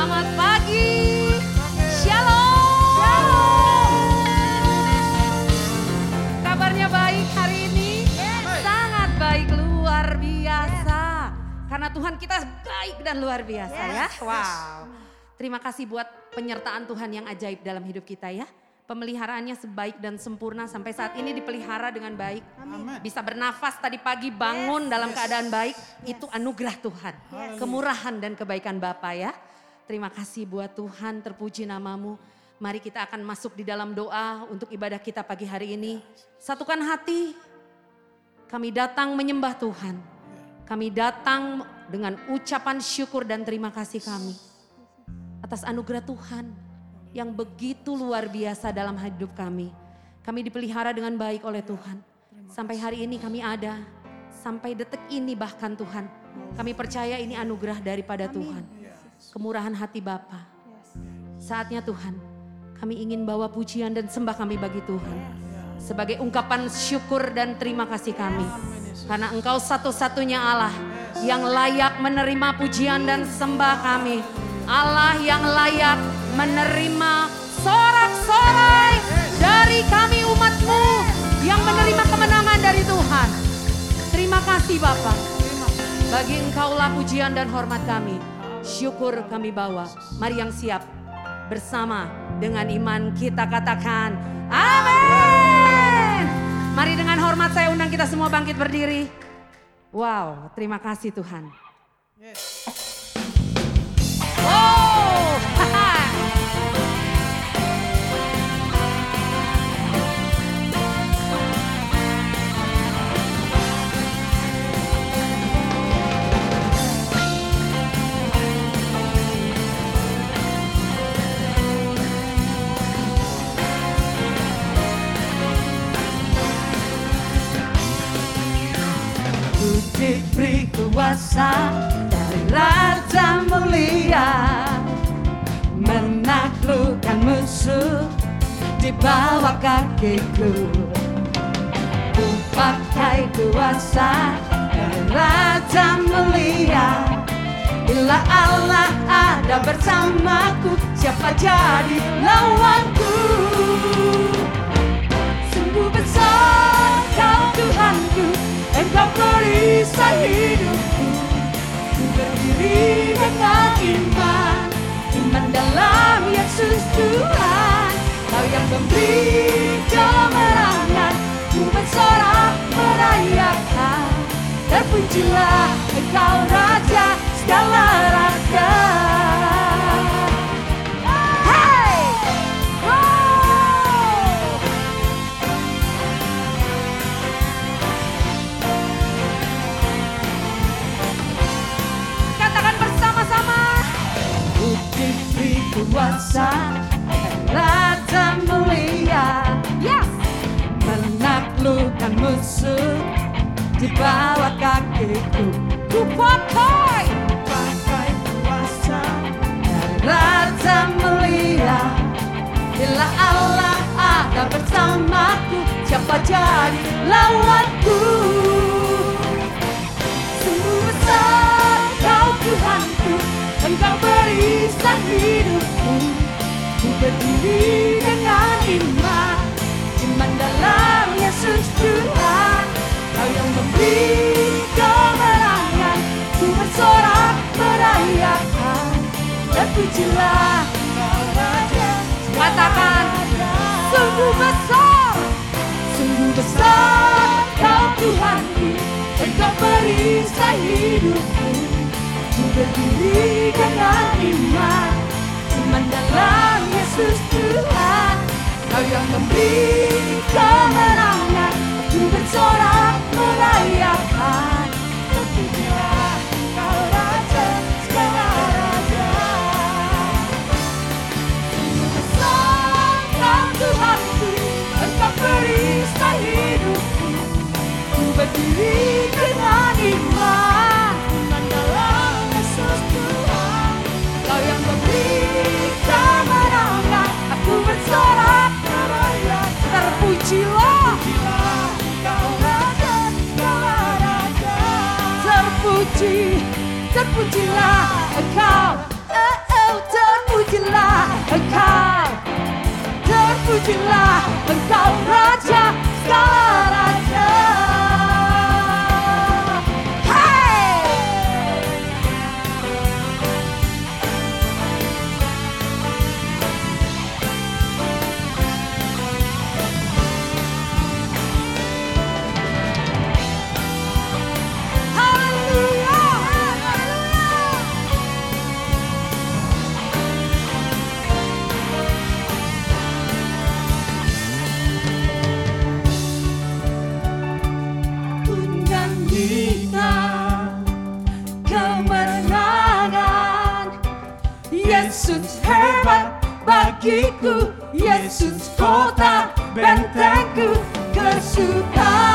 Selamat pagi. Shalom. Kabarnya baik hari ini? Sangat baik, luar biasa. Karena Tuhan kita baik dan luar biasa ya. Wow. Terima kasih buat penyertaan Tuhan yang ajaib dalam hidup kita ya. Pemeliharaannya sebaik dan sempurna sampai saat ini dipelihara dengan baik. Bisa bernafas tadi pagi bangun dalam keadaan baik. Itu anugerah Tuhan. Kemurahan dan kebaikan Bapa ya. Terima kasih buat Tuhan terpuji namamu. Mari kita akan masuk di dalam doa untuk ibadah kita pagi hari ini. Satukan hati. Kami datang menyembah Tuhan. Kami datang dengan ucapan syukur dan terima kasih kami. Atas anugerah Tuhan yang begitu luar biasa dalam hidup kami. Kami dipelihara dengan baik oleh Tuhan. Sampai hari ini kami ada. Sampai detik ini bahkan Tuhan. Kami percaya ini anugerah daripada Tuhan. Kemurahan hati Bapa. Saatnya Tuhan, kami ingin bawa pujian dan sembah kami bagi Tuhan. Sebagai ungkapan syukur dan terima kasih kami. Karena engkau satu-satunya Allah yang layak menerima pujian dan sembah kami. Allah yang layak menerima sorak-sorai dari kami umatmu yang menerima kemenangan dari Tuhan. Terima kasih Bapak. Bagi engkaulah pujian dan hormat kami. Syukur kami bawa. Mari yang siap bersama dengan iman kita katakan amin. Mari dengan hormat saya undang kita semua bangkit berdiri. Wow, terima kasih Tuhan. Wow, diberi kuasa dari Raja Mulia. Menaklukkan musuh di bawah kakiku. Ku pakai kuasa dari Raja Mulia. Bila Allah ada bersamaku Siapa jadi lawanku? Sungguh besar kau Tuhanku Engkau perisai hidupku Ku berdiri dengan iman Iman dalam Yesus Tuhan Kau yang memberi kemenangan Ku bersorak merayakan Terpujilah Engkau Raja segala raja kuasa. Raja mulia. Yes. Menaklukkan musuh Di bawah kakiku. Ku pakai. Pakai kuasa. Raja mulia. Bila Allah ada bersamaku Siapa jadi lawanku? Sungguh besar kau Tuhanku Engkau perisai hidupku Ku berdiri dengan iman Iman dalam Yesus Tuhan Kau yang memberi kemenangan Ku bersorak merayakan. Terpujilah Kau Raja Katakan, Sungguh besar Sungguh besar kau Tuhanku Engkau perisai hidupku. Ku berdiri dengan iman Iman dalam Yesus yang memberi kemenangan Ku bersorak merayakan. Terpujilah kau Raja segala Raja. Besar kau Tuhanku Engkau perisai hidupku. Ku berdiri dengan iman terpujilah engkau. Oh oh, terpujilah engkau. Terpujilah engkau raja segala raja bagiku Yesus kota bentengku kesukaan.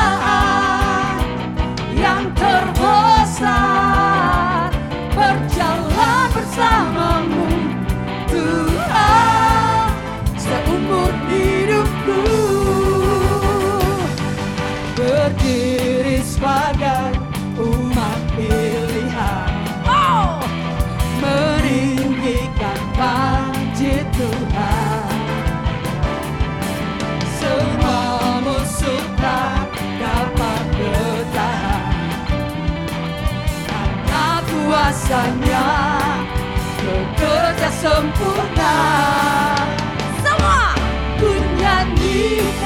kuasanya bekerja sempurna. Semua! Ku nyanyikan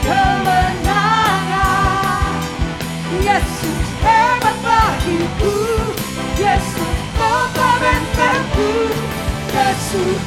kemenangan. Yesus hebat bagiku. Yesus kau bentengku Yesus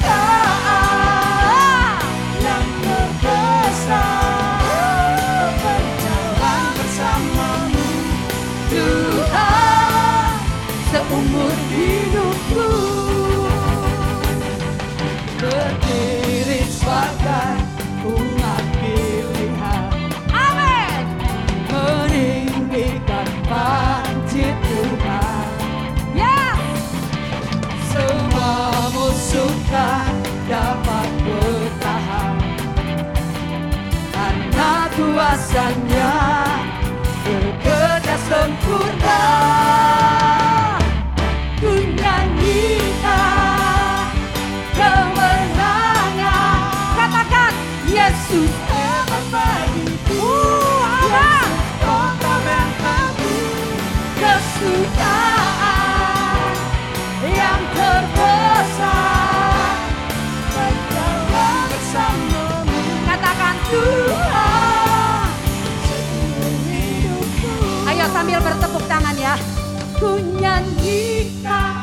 ku nyanyikan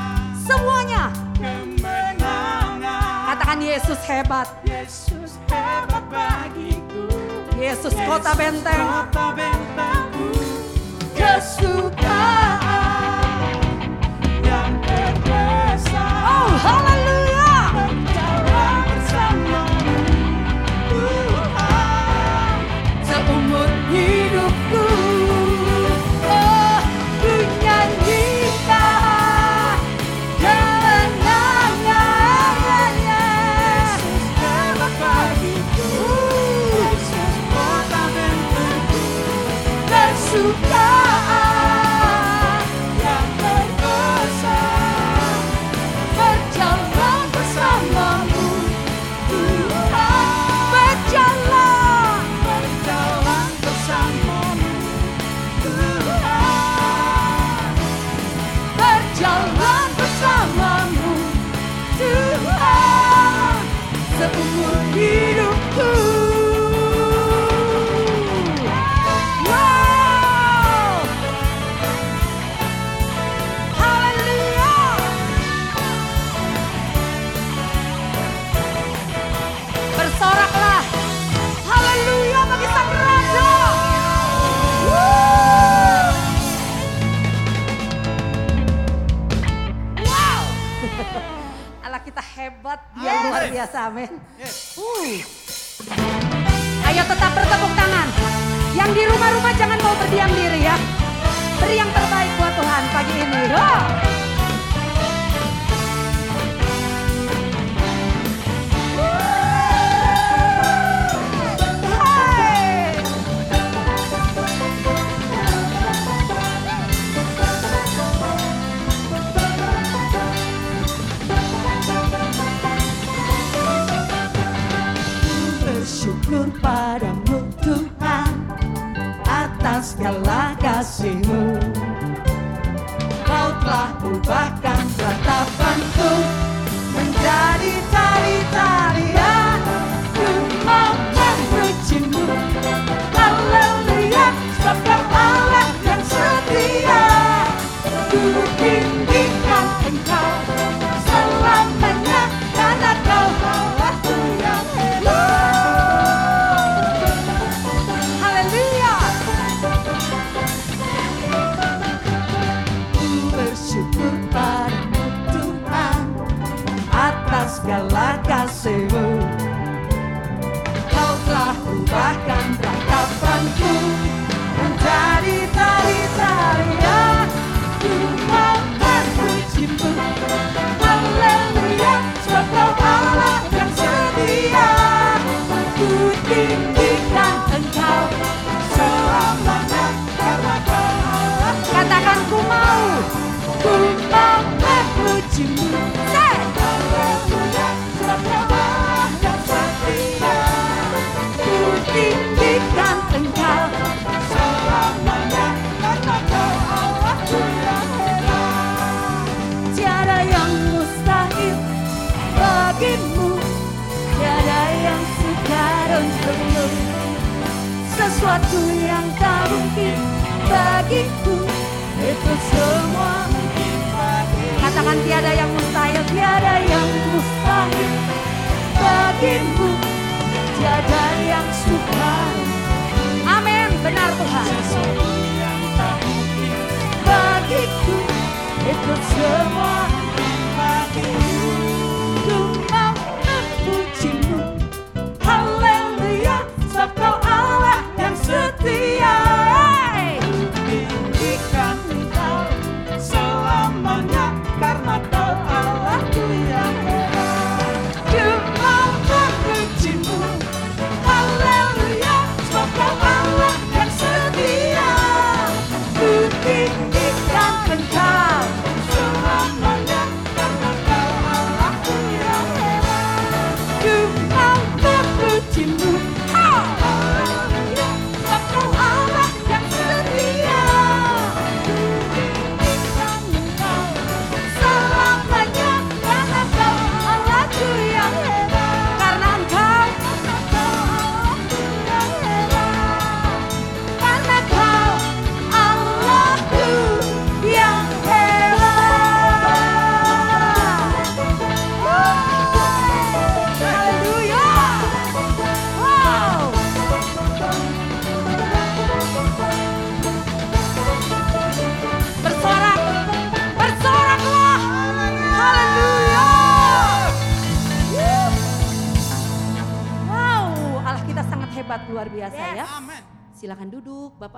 semuanya kemenangan. Katakan Yesus hebat. Yesus hebat bagiku. Yesus, Yesus kota benteng. Kota bentengku. Kesukaan.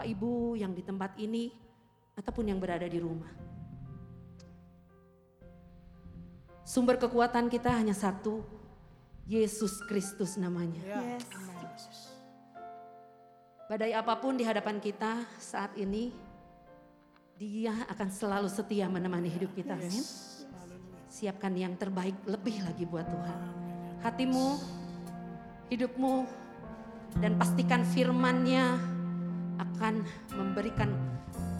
Bapak Ibu yang di tempat ini ataupun yang berada di rumah. Sumber kekuatan kita hanya satu, Yesus Kristus namanya. Ya. Badai apa pun di hadapan kita saat ini, Dia akan selalu setia menemani hidup kita. Amin. Siapkan yang terbaik lebih lagi buat Tuhan. Hatimu, hidupmu, dan pastikan firman-Nya akan memberikan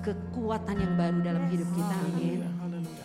kekuatan yang baru dalam hidup kita. Amin. Haleluya.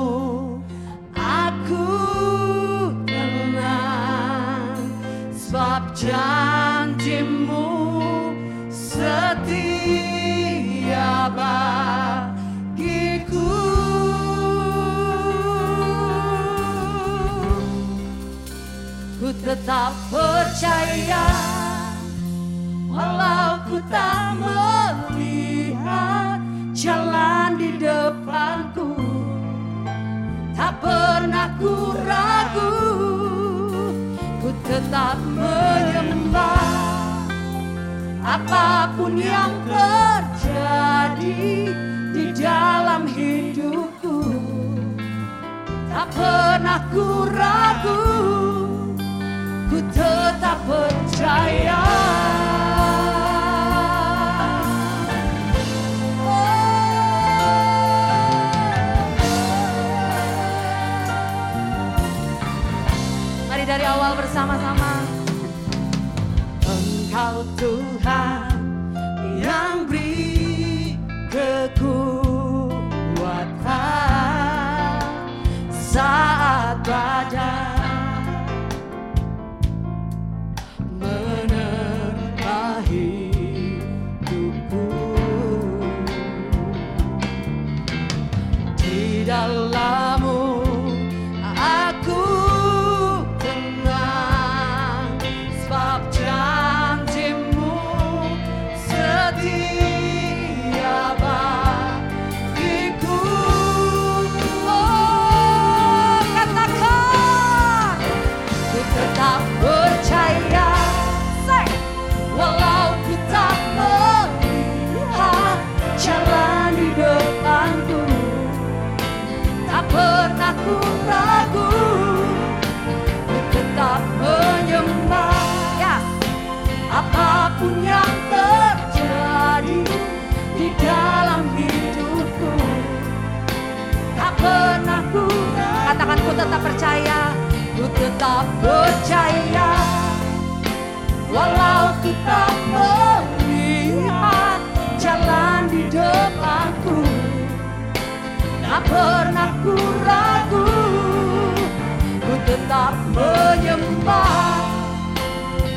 janjimu setia bagiku. Ku tetap percaya walau ku tak melihat jalan di depanku. Tak pernah ku ragu tetap menyembah apa pun yang terjadi di dalam hidupku. Tak pernah ku ragu ku tetap percaya bersama-sama. Engkau Tuhan tetap percaya. ku tetap percaya walau ku tak melihat jalan di depanku tak pernah ku ragu ku tetap menyembah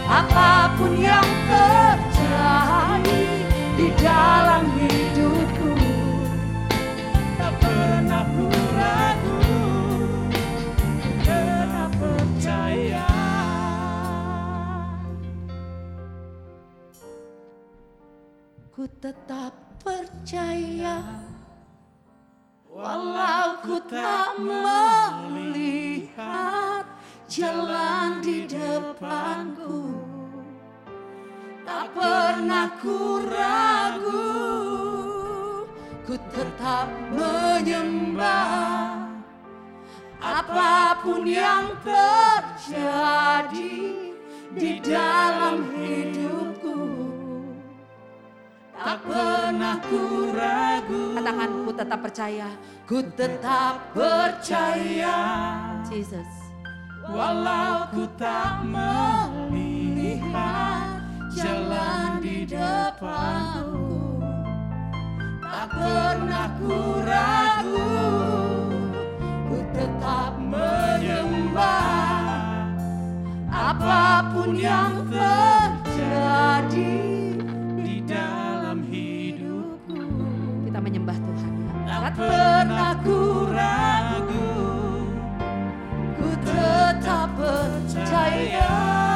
apa pun yang terjadi di dalam hidupku tetap percaya. Walau ku tak melihat jalan di depanku tak pernah ku ragu ku tetap menyembah apa pun yang terjadi di dalam hidupku tak pernah ku ragu Katakan ku tetap percaya. ku tetap percaya Jesus. walau ku tak melihat jalan di depanku tak pernah ku ragu ku tetap menyembah apa pun yang terjadi di dalam tak pernah ragu ku tetap percaya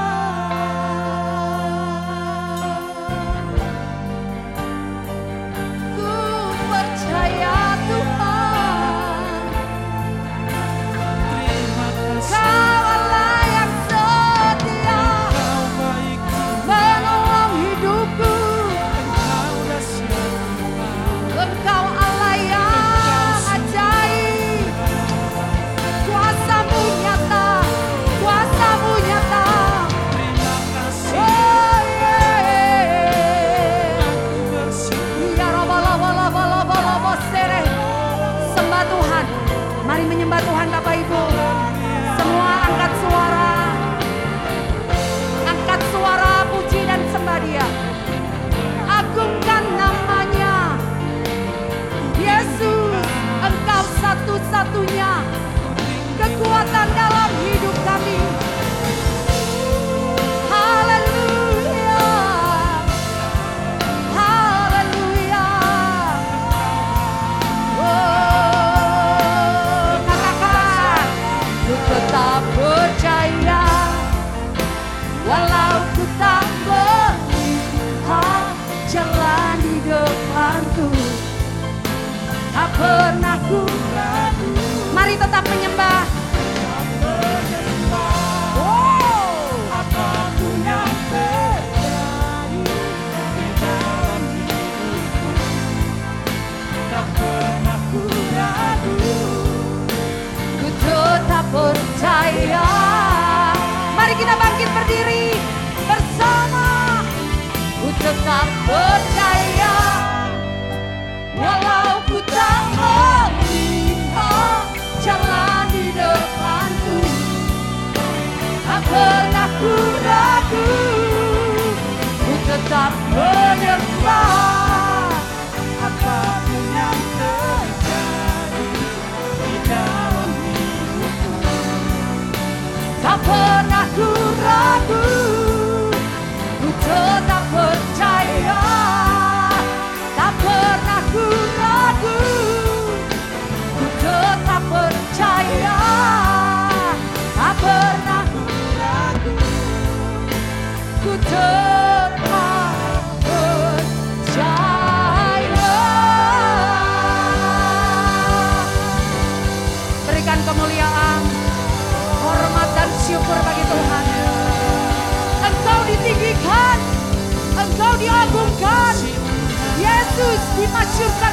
pernah you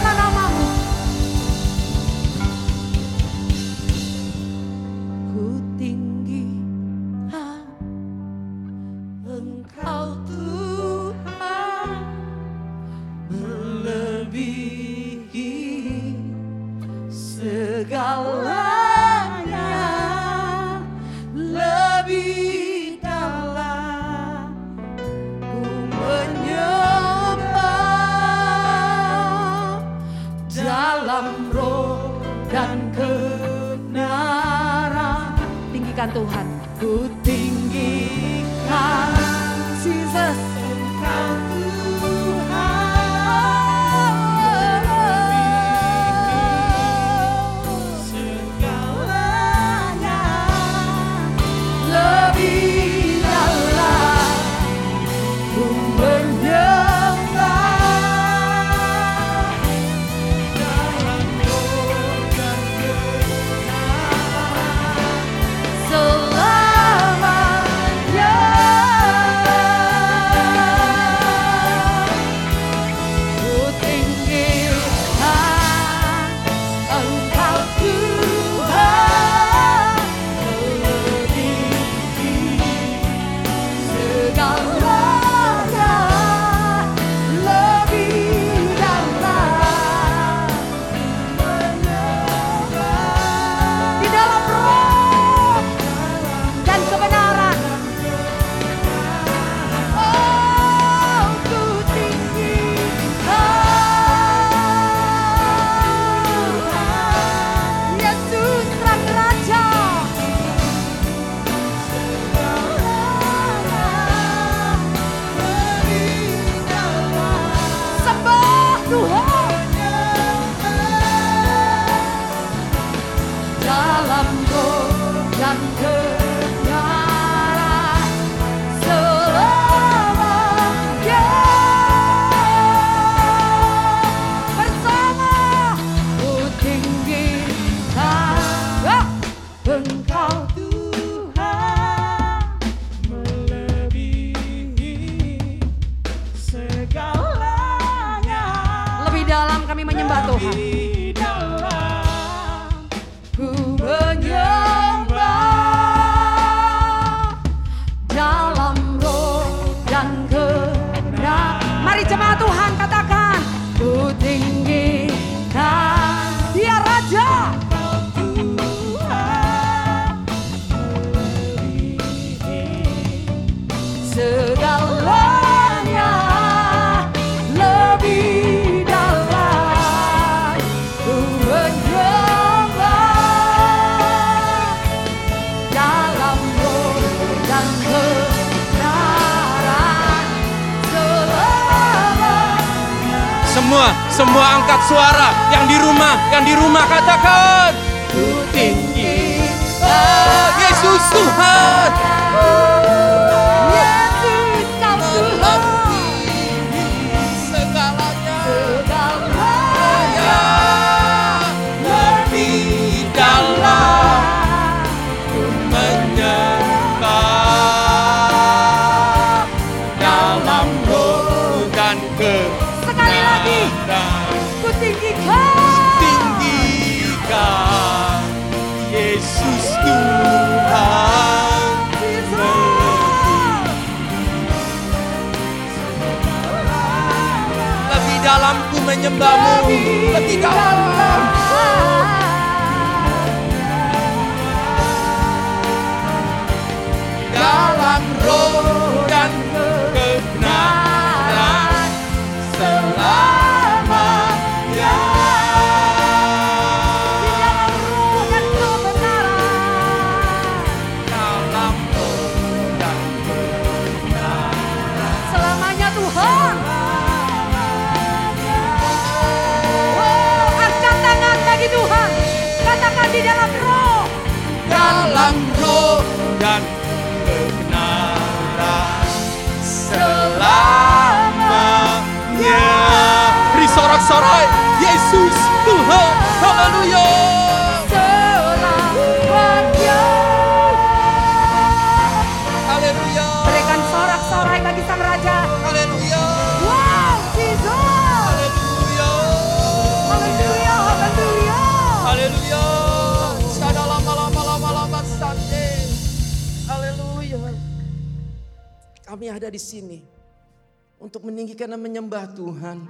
ku menyembahmu ada di sini untuk meninggikan dan menyembah Tuhan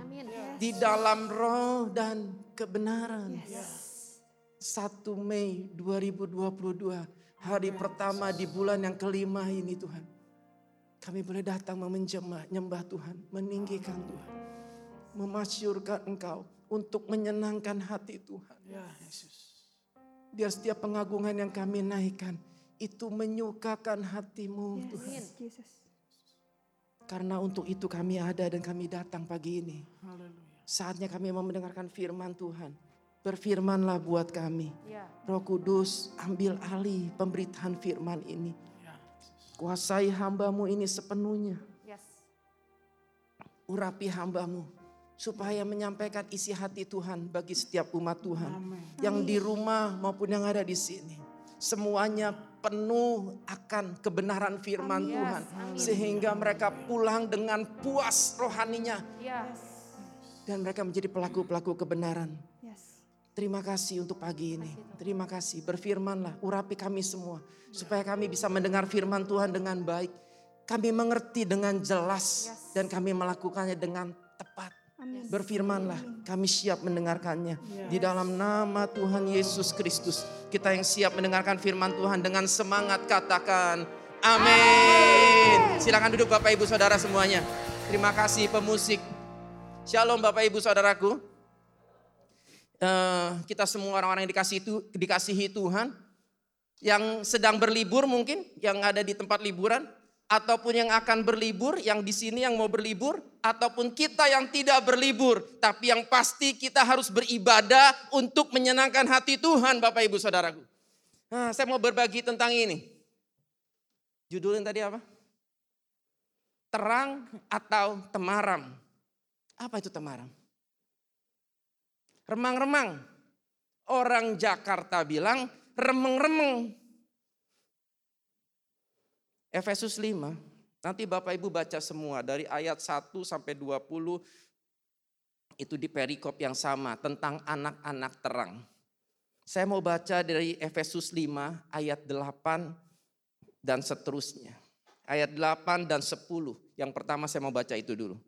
di dalam roh dan kebenaran. 1 Mei 2022, hari pertama di bulan yang kelima ini Tuhan. Kami boleh datang memenjemah, nyembah Tuhan, meninggikan Tuhan. Memasyurkan Engkau untuk menyenangkan hati Tuhan. Biar setiap pengagungan yang kami naikkan itu menyukakan hatimu Tuhan. Karena untuk itu kami ada dan kami datang pagi ini. Saatnya kami mau mendengarkan firman Tuhan. Berfirmanlah buat kami. Roh Kudus ambil alih pemberitaan firman ini. Kuasai hambamu ini sepenuhnya. Urapi hambamu. Supaya menyampaikan isi hati Tuhan bagi setiap umat Tuhan. Yang di rumah maupun yang ada di sini. Semuanya penuh akan kebenaran firman Tuhan. Sehingga mereka pulang dengan puas rohaninya. Dan mereka menjadi pelaku-pelaku kebenaran. Terima kasih untuk pagi ini. Terima kasih. Berfirmanlah, urapi kami semua. Supaya kami bisa mendengar firman Tuhan dengan baik. Kami mengerti dengan jelas. Dan kami melakukannya dengan Berfirmanlah, kami siap mendengarkannya. Di dalam nama Tuhan Yesus Kristus. Kita yang siap mendengarkan firman Tuhan dengan semangat katakan. Amin. Silakan duduk Bapak Ibu Saudara semuanya. Terima kasih pemusik. Shalom Bapak Ibu Saudaraku. Eh, kita semua orang-orang yang dikasih itu, dikasihi Tuhan, yang sedang berlibur mungkin, yang ada di tempat liburan, ataupun yang akan berlibur, yang di sini yang mau berlibur, ataupun kita yang tidak berlibur, tapi yang pasti kita harus beribadah untuk menyenangkan hati Tuhan, Bapak Ibu Saudaraku. Nah, saya mau berbagi tentang ini. Judulnya tadi apa? Terang atau temaram. Apa itu temaram? Remang-remang. Orang Jakarta bilang remeng-remeng. Efesus 5. Nanti Bapak Ibu baca semua dari ayat 1 sampai 20 itu di perikop yang sama tentang anak-anak terang. Saya mau baca dari Efesus 5 ayat 8 dan seterusnya. Ayat 8 dan 10. Yang pertama saya mau baca itu dulu.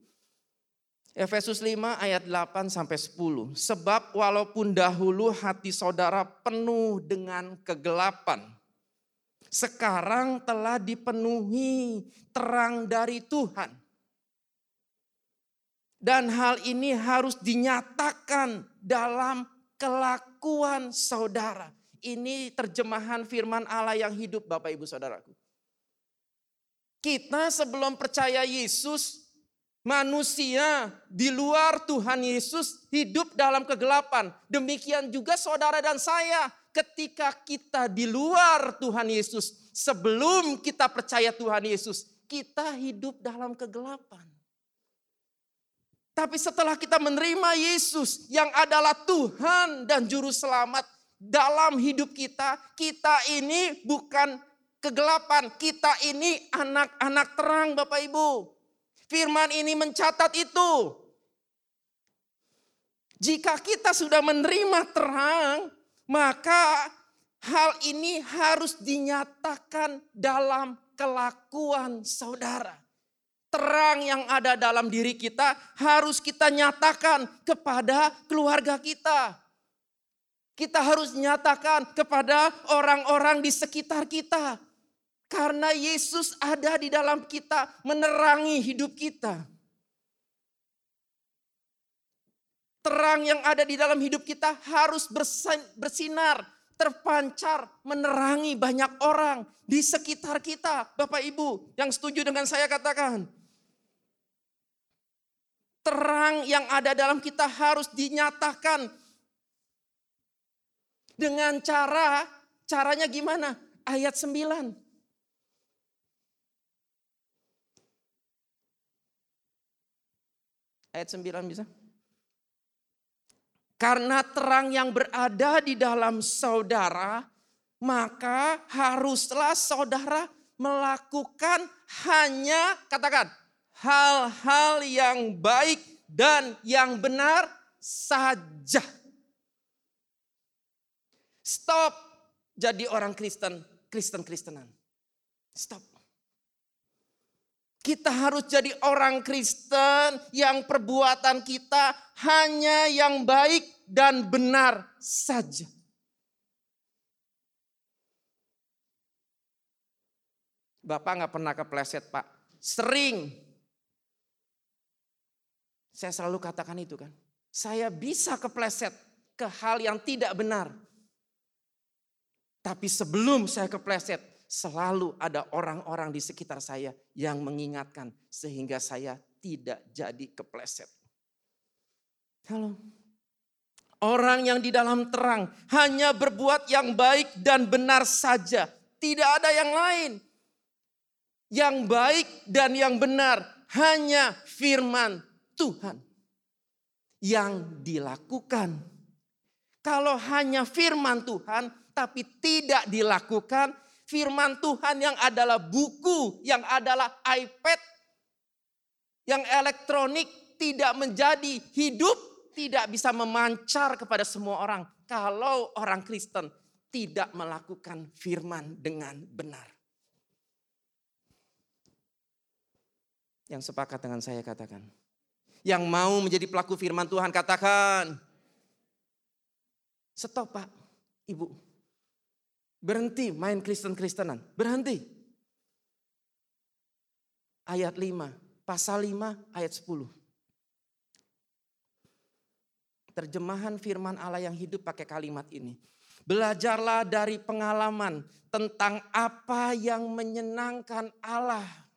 Efesus 5 ayat 8 sampai 10. Sebab walaupun dahulu hati saudara penuh dengan kegelapan, sekarang telah dipenuhi terang dari Tuhan. Dan hal ini harus dinyatakan dalam kelakuan saudara. Ini terjemahan firman Allah yang hidup Bapak Ibu Saudaraku. Kita sebelum percaya Yesus manusia di luar Tuhan Yesus hidup dalam kegelapan. Demikian juga saudara dan saya ketika kita di luar Tuhan Yesus. Sebelum kita percaya Tuhan Yesus, kita hidup dalam kegelapan. Tapi setelah kita menerima Yesus yang adalah Tuhan dan Juru Selamat dalam hidup kita, kita ini bukan kegelapan, kita ini anak-anak terang Bapak Ibu. Firman ini mencatat itu. Jika kita sudah menerima terang, maka hal ini harus dinyatakan dalam kelakuan saudara. Terang yang ada dalam diri kita harus kita nyatakan kepada keluarga kita. Kita harus nyatakan kepada orang-orang di sekitar kita. Karena Yesus ada di dalam kita menerangi hidup kita. Terang yang ada di dalam hidup kita harus bersinar, terpancar, menerangi banyak orang di sekitar kita. Bapak Ibu yang setuju dengan saya katakan. Terang yang ada dalam kita harus dinyatakan dengan cara, caranya gimana? Ayat 9. Ayat 9 bisa? Karena terang yang berada di dalam saudara, maka haruslah saudara melakukan hanya, katakan, hal-hal yang baik dan yang benar saja. Stop jadi orang Kristen, Kristen-Kristenan. Stop. Kita harus jadi orang Kristen yang perbuatan kita hanya yang baik dan benar saja. Bapak nggak pernah kepleset pak. Sering. Saya selalu katakan itu kan. Saya bisa kepleset ke hal yang tidak benar. Tapi sebelum saya kepleset, selalu ada orang-orang di sekitar saya yang mengingatkan sehingga saya tidak jadi kepleset. Halo. Orang yang di dalam terang hanya berbuat yang baik dan benar saja. Tidak ada yang lain. Yang baik dan yang benar hanya firman Tuhan yang dilakukan. Kalau hanya firman Tuhan tapi tidak dilakukan, firman Tuhan yang adalah buku, yang adalah iPad, yang elektronik tidak menjadi hidup, tidak bisa memancar kepada semua orang. Kalau orang Kristen tidak melakukan firman dengan benar. Yang sepakat dengan saya katakan. Yang mau menjadi pelaku firman Tuhan katakan. Stop pak, ibu. Berhenti main Kristen-Kristenan. Berhenti. Ayat 5, pasal 5 ayat 10. Terjemahan firman Allah yang hidup pakai kalimat ini. Belajarlah dari pengalaman tentang apa yang menyenangkan Allah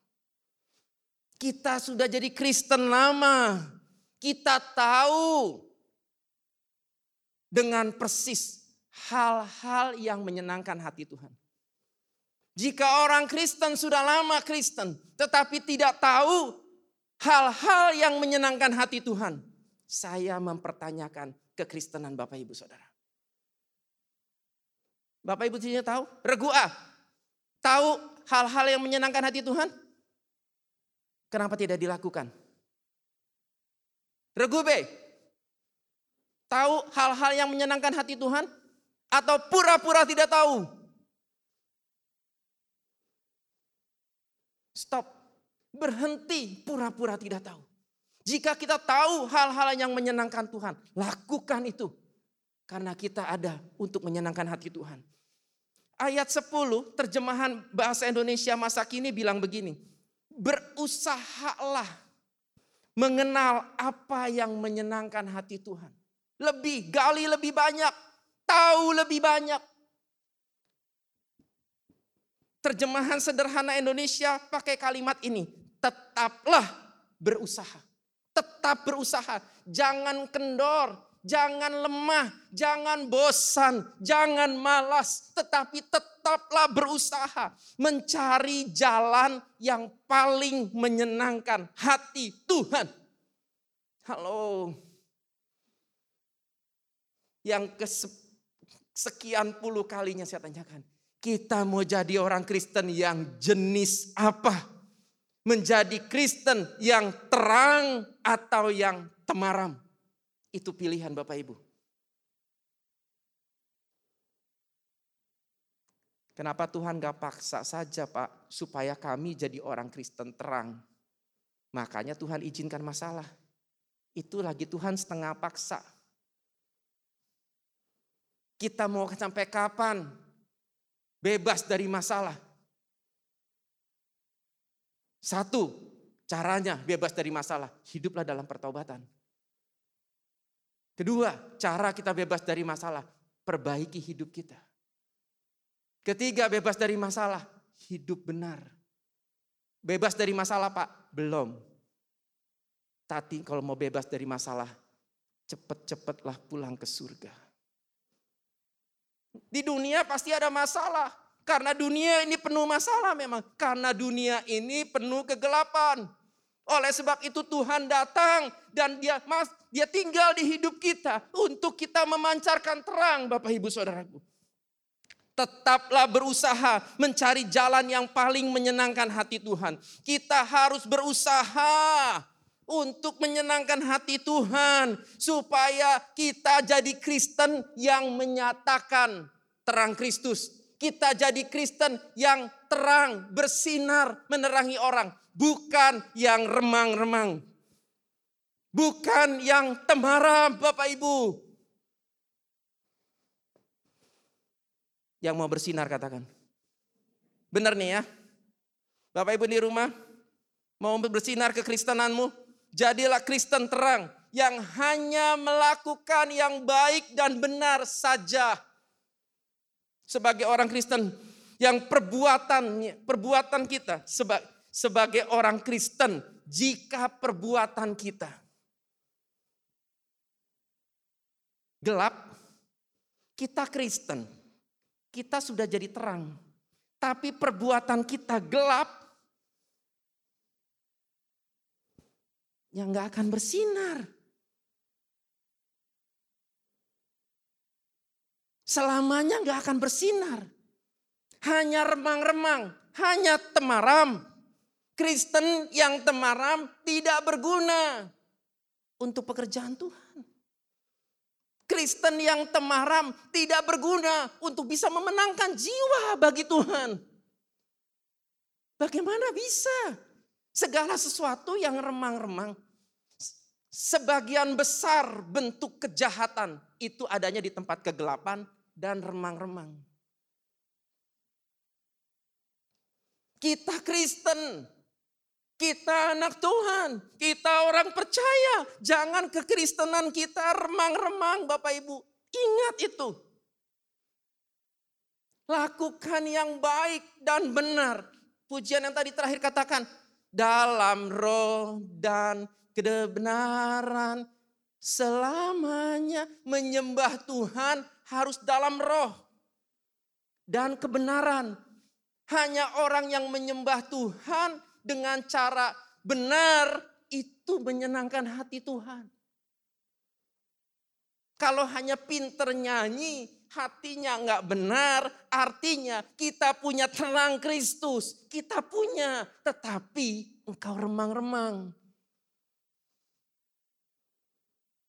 kita sudah jadi Kristen lama. Kita tahu dengan persis hal-hal yang menyenangkan hati Tuhan. Jika orang Kristen sudah lama Kristen, tetapi tidak tahu hal-hal yang menyenangkan hati Tuhan, saya mempertanyakan kekristenan Bapak Ibu Saudara. Bapak Ibu tidak tahu? Regu A, tahu hal-hal yang menyenangkan hati Tuhan? Kenapa tidak dilakukan? Regu B. Tahu hal-hal yang menyenangkan hati Tuhan? Atau pura-pura tidak tahu? Stop. Berhenti pura-pura tidak tahu. Jika kita tahu hal-hal yang menyenangkan Tuhan, lakukan itu. Karena kita ada untuk menyenangkan hati Tuhan. Ayat 10 terjemahan bahasa Indonesia masa kini bilang begini berusahalah mengenal apa yang menyenangkan hati Tuhan. Lebih, gali lebih banyak, tahu lebih banyak. Terjemahan sederhana Indonesia pakai kalimat ini, tetaplah berusaha. Tetap berusaha, jangan kendor, jangan lemah, jangan bosan, jangan malas, tetapi tetaplah berusaha mencari jalan yang paling menyenangkan hati Tuhan. Halo. Yang kesekian puluh kalinya saya tanyakan. Kita mau jadi orang Kristen yang jenis apa? Menjadi Kristen yang terang atau yang temaram? Itu pilihan Bapak Ibu. Kenapa Tuhan gak paksa saja Pak supaya kami jadi orang Kristen terang. Makanya Tuhan izinkan masalah. Itu lagi Tuhan setengah paksa. Kita mau sampai kapan bebas dari masalah? Satu, caranya bebas dari masalah. Hiduplah dalam pertobatan. Kedua, cara kita bebas dari masalah, perbaiki hidup kita. Ketiga, bebas dari masalah, hidup benar. Bebas dari masalah, Pak? Belum. Tapi kalau mau bebas dari masalah, cepet-cepetlah pulang ke surga. Di dunia pasti ada masalah. Karena dunia ini penuh masalah memang. Karena dunia ini penuh kegelapan. Oleh sebab itu Tuhan datang dan dia mas, dia tinggal di hidup kita untuk kita memancarkan terang Bapak Ibu Saudaraku. Tetaplah berusaha mencari jalan yang paling menyenangkan hati Tuhan. Kita harus berusaha untuk menyenangkan hati Tuhan supaya kita jadi Kristen yang menyatakan terang Kristus. Kita jadi Kristen yang terang, bersinar, menerangi orang. Bukan yang remang-remang. Bukan yang temaram Bapak Ibu. Yang mau bersinar katakan. Benar nih ya. Bapak Ibu di rumah mau bersinar kekristenanmu. Jadilah Kristen terang yang hanya melakukan yang baik dan benar saja. Sebagai orang Kristen yang perbuatan perbuatan kita sebagai sebagai orang Kristen jika perbuatan kita gelap, kita Kristen, kita sudah jadi terang. Tapi perbuatan kita gelap, yang nggak akan bersinar. Selamanya nggak akan bersinar. Hanya remang-remang, hanya temaram. Kristen yang temaram tidak berguna untuk pekerjaan Tuhan. Kristen yang temaram tidak berguna untuk bisa memenangkan jiwa bagi Tuhan. Bagaimana bisa? Segala sesuatu yang remang-remang, sebagian besar bentuk kejahatan itu adanya di tempat kegelapan dan remang-remang. Kita Kristen, kita anak Tuhan, kita orang percaya. Jangan kekristenan kita remang-remang Bapak Ibu. Ingat itu. Lakukan yang baik dan benar. Pujian yang tadi terakhir katakan. Dalam roh dan kebenaran. Selamanya menyembah Tuhan harus dalam roh. Dan kebenaran. Hanya orang yang menyembah Tuhan dengan cara benar itu menyenangkan hati Tuhan. Kalau hanya pinter nyanyi, hatinya nggak benar, artinya kita punya terang Kristus. Kita punya, tetapi engkau remang-remang.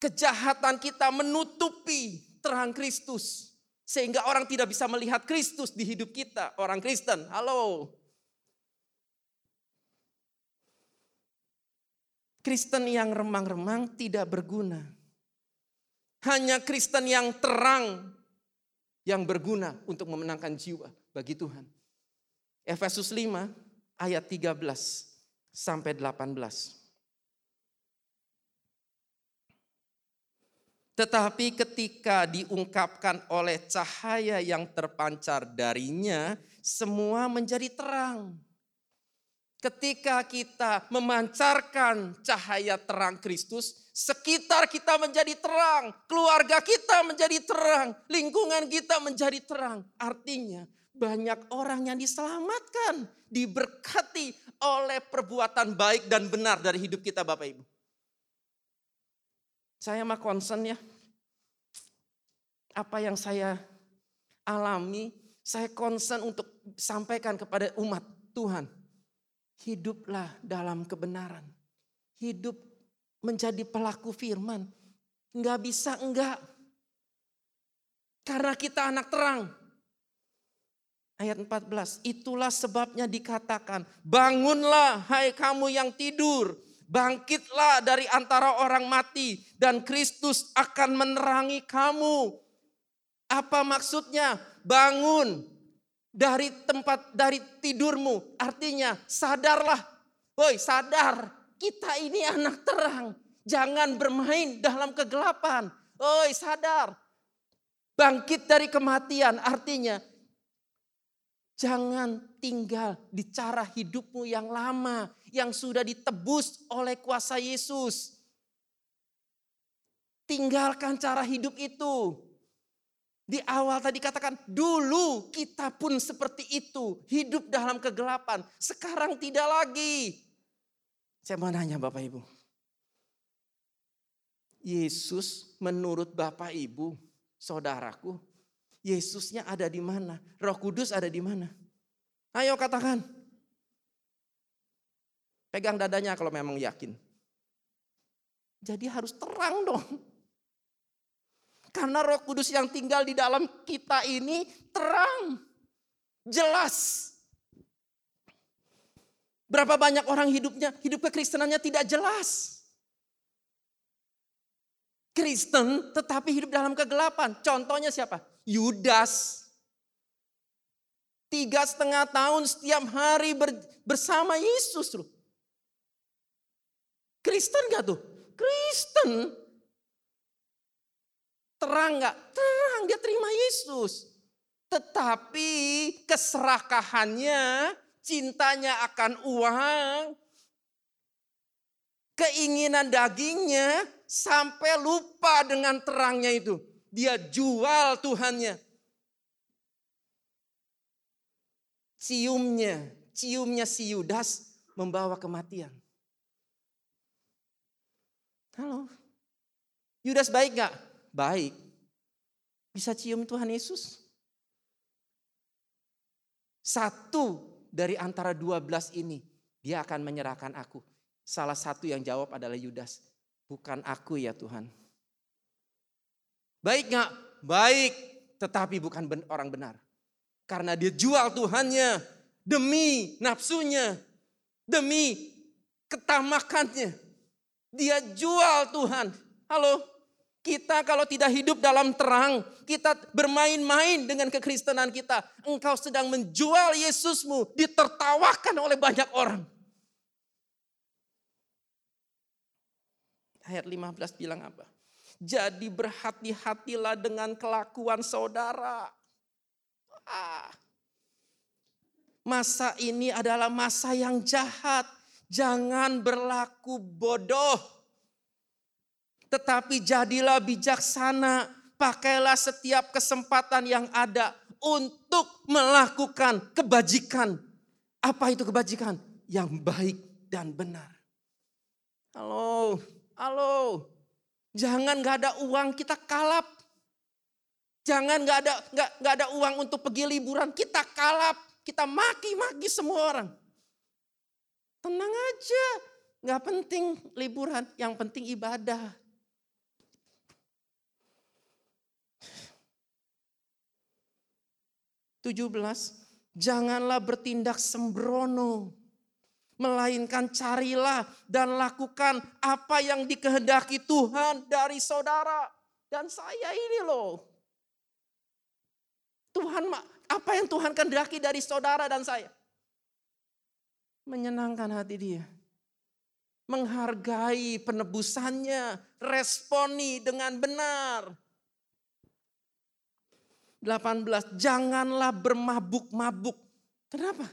Kejahatan kita menutupi terang Kristus. Sehingga orang tidak bisa melihat Kristus di hidup kita. Orang Kristen, halo. Kristen yang remang-remang tidak berguna. Hanya Kristen yang terang yang berguna untuk memenangkan jiwa bagi Tuhan. Efesus 5 ayat 13 sampai 18. Tetapi ketika diungkapkan oleh cahaya yang terpancar darinya, semua menjadi terang Ketika kita memancarkan cahaya terang Kristus, sekitar kita menjadi terang, keluarga kita menjadi terang, lingkungan kita menjadi terang. Artinya banyak orang yang diselamatkan, diberkati oleh perbuatan baik dan benar dari hidup kita Bapak Ibu. Saya mah concern ya. Apa yang saya alami, saya concern untuk sampaikan kepada umat Tuhan hiduplah dalam kebenaran. Hidup menjadi pelaku firman. Enggak bisa enggak. Karena kita anak terang. Ayat 14, itulah sebabnya dikatakan, bangunlah hai kamu yang tidur, bangkitlah dari antara orang mati dan Kristus akan menerangi kamu. Apa maksudnya? Bangun, dari tempat dari tidurmu. Artinya sadarlah. Woi sadar kita ini anak terang. Jangan bermain dalam kegelapan. Woi sadar. Bangkit dari kematian artinya jangan tinggal di cara hidupmu yang lama. Yang sudah ditebus oleh kuasa Yesus. Tinggalkan cara hidup itu. Di awal tadi katakan, dulu kita pun seperti itu. Hidup dalam kegelapan. Sekarang tidak lagi. Saya mau nanya Bapak Ibu. Yesus menurut Bapak Ibu, saudaraku, Yesusnya ada di mana? Roh Kudus ada di mana? Ayo katakan. Pegang dadanya kalau memang yakin. Jadi harus terang dong. Karena roh kudus yang tinggal di dalam kita ini terang. Jelas. Berapa banyak orang hidupnya, hidup kekristenannya tidak jelas. Kristen tetapi hidup dalam kegelapan. Contohnya siapa? Yudas. Tiga setengah tahun setiap hari bersama Yesus loh. Kristen gak tuh? Kristen. Terang gak? Terang dia terima Yesus. Tetapi keserakahannya, cintanya akan uang, keinginan dagingnya sampai lupa dengan terangnya itu. Dia jual Tuhannya. Ciumnya, ciumnya si Yudas membawa kematian. Halo. Yudas baik gak? Baik. Bisa cium Tuhan Yesus? Satu dari antara dua belas ini, dia akan menyerahkan aku. Salah satu yang jawab adalah Yudas. Bukan aku ya Tuhan. Baik gak? Baik. Tetapi bukan orang benar. Karena dia jual Tuhannya. Demi nafsunya. Demi ketamakannya. Dia jual Tuhan. Halo, kita kalau tidak hidup dalam terang, kita bermain-main dengan kekristenan kita. Engkau sedang menjual Yesusmu, ditertawakan oleh banyak orang. Ayat 15 bilang apa? Jadi berhati-hatilah dengan kelakuan saudara. Ah. Masa ini adalah masa yang jahat. Jangan berlaku bodoh tetapi jadilah bijaksana, pakailah setiap kesempatan yang ada untuk melakukan kebajikan. Apa itu kebajikan? Yang baik dan benar. Halo, halo. Jangan gak ada uang kita kalap. Jangan gak ada gak, gak ada uang untuk pergi liburan kita kalap. Kita maki-maki semua orang. Tenang aja, gak penting liburan, yang penting ibadah. 17, janganlah bertindak sembrono. Melainkan carilah dan lakukan apa yang dikehendaki Tuhan dari saudara. Dan saya ini loh. Tuhan, apa yang Tuhan kehendaki dari saudara dan saya? Menyenangkan hati dia. Menghargai penebusannya. Responi dengan benar 18, janganlah bermabuk-mabuk. Kenapa?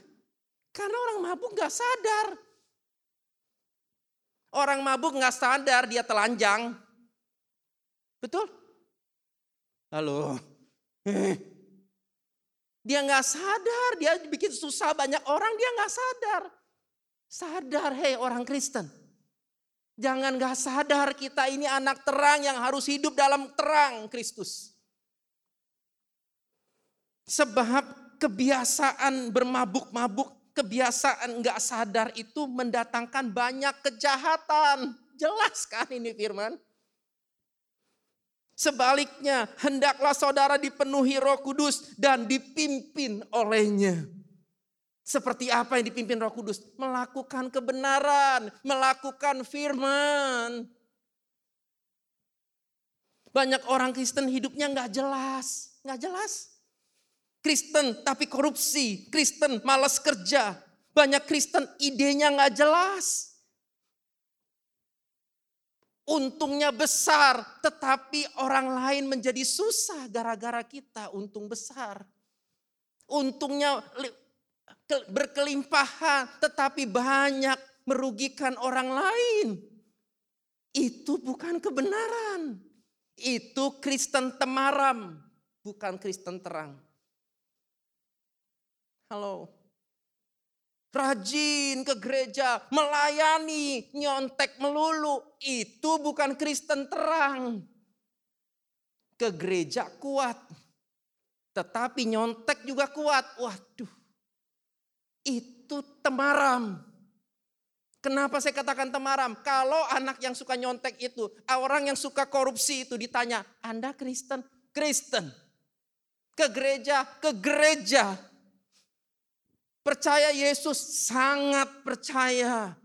Karena orang mabuk gak sadar. Orang mabuk gak sadar dia telanjang. Betul? Halo. Dia gak sadar, dia bikin susah banyak orang, dia gak sadar. Sadar, hei orang Kristen. Jangan gak sadar kita ini anak terang yang harus hidup dalam terang Kristus. Sebab kebiasaan bermabuk-mabuk, kebiasaan nggak sadar itu mendatangkan banyak kejahatan. Jelas kan ini firman? Sebaliknya, hendaklah saudara dipenuhi roh kudus dan dipimpin olehnya. Seperti apa yang dipimpin roh kudus? Melakukan kebenaran, melakukan firman. Banyak orang Kristen hidupnya nggak jelas, nggak jelas. Kristen tapi korupsi, Kristen malas kerja. Banyak Kristen idenya nggak jelas. Untungnya besar, tetapi orang lain menjadi susah gara-gara kita untung besar. Untungnya berkelimpahan, tetapi banyak merugikan orang lain. Itu bukan kebenaran. Itu Kristen temaram, bukan Kristen terang. Halo. Rajin ke gereja, melayani, nyontek melulu. Itu bukan Kristen terang. Ke gereja kuat. Tetapi nyontek juga kuat. Waduh. Itu temaram. Kenapa saya katakan temaram? Kalau anak yang suka nyontek itu, orang yang suka korupsi itu ditanya, Anda Kristen? Kristen. Ke gereja, ke gereja Percaya Yesus, sangat percaya.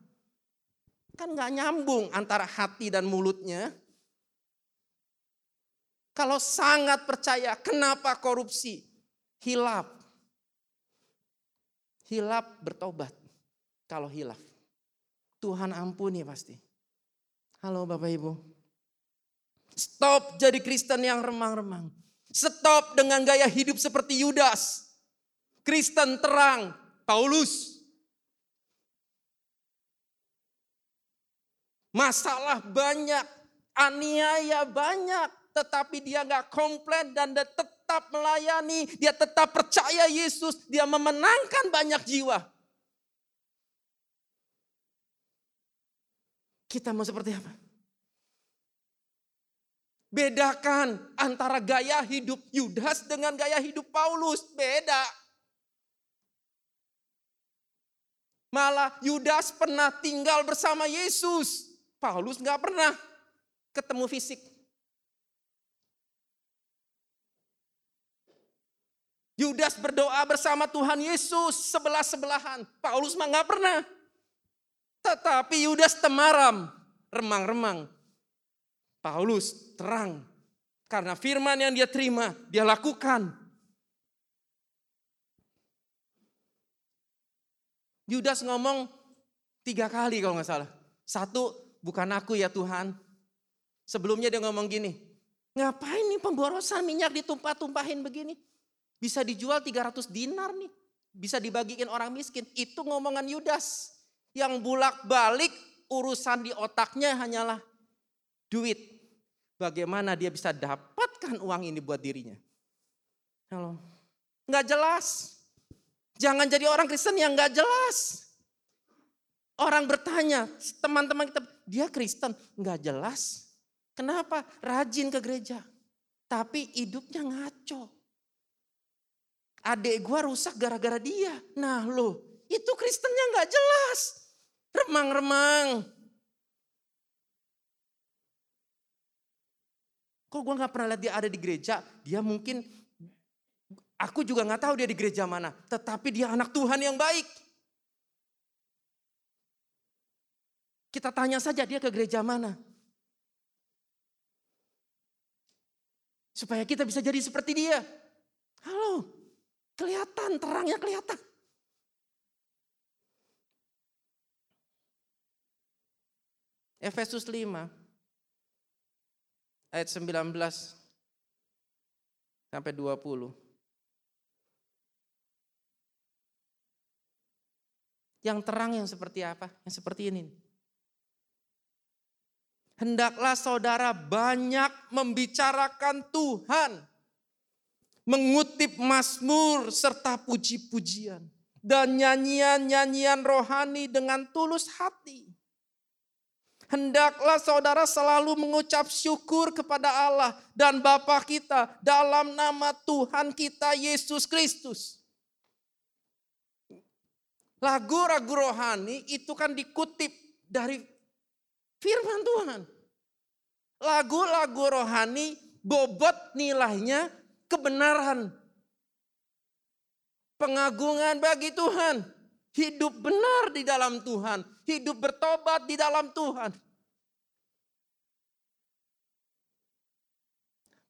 Kan gak nyambung antara hati dan mulutnya. Kalau sangat percaya, kenapa korupsi? Hilap. Hilap bertobat. Kalau hilaf. Tuhan ampuni pasti. Halo Bapak Ibu. Stop jadi Kristen yang remang-remang. Stop dengan gaya hidup seperti Yudas. Kristen terang, Paulus. Masalah banyak, aniaya banyak, tetapi dia nggak komplain dan dia tetap melayani, dia tetap percaya Yesus, dia memenangkan banyak jiwa. Kita mau seperti apa? Bedakan antara gaya hidup Yudas dengan gaya hidup Paulus. Beda. Malah Yudas pernah tinggal bersama Yesus. Paulus nggak pernah ketemu fisik. Yudas berdoa bersama Tuhan Yesus sebelah-sebelahan. Paulus mah nggak pernah. Tetapi Yudas temaram, remang-remang. Paulus terang. Karena firman yang dia terima, dia lakukan. Yudas ngomong tiga kali kalau nggak salah. Satu, bukan aku ya Tuhan. Sebelumnya dia ngomong gini, ngapain nih pemborosan minyak ditumpah-tumpahin begini? Bisa dijual 300 dinar nih. Bisa dibagiin orang miskin. Itu ngomongan Yudas. Yang bulak-balik urusan di otaknya hanyalah duit. Bagaimana dia bisa dapatkan uang ini buat dirinya. Halo. Nggak jelas. Jangan jadi orang Kristen yang nggak jelas. Orang bertanya, teman-teman kita, dia Kristen, nggak jelas. Kenapa? Rajin ke gereja. Tapi hidupnya ngaco. Adik gua rusak gara-gara dia. Nah lo, itu Kristennya nggak jelas remang-remang. Kok gue gak pernah lihat dia ada di gereja, dia mungkin, aku juga gak tahu dia di gereja mana. Tetapi dia anak Tuhan yang baik. Kita tanya saja dia ke gereja mana. Supaya kita bisa jadi seperti dia. Halo, kelihatan, terangnya kelihatan. Efesus 5 ayat 19 sampai 20. Yang terang yang seperti apa? Yang seperti ini. Hendaklah saudara banyak membicarakan Tuhan. Mengutip Mazmur serta puji-pujian. Dan nyanyian-nyanyian rohani dengan tulus hati Hendaklah saudara selalu mengucap syukur kepada Allah dan Bapa kita dalam nama Tuhan kita Yesus Kristus. Lagu-lagu rohani itu kan dikutip dari firman Tuhan. Lagu-lagu rohani bobot nilainya kebenaran. Pengagungan bagi Tuhan. Hidup benar di dalam Tuhan. Hidup bertobat di dalam Tuhan.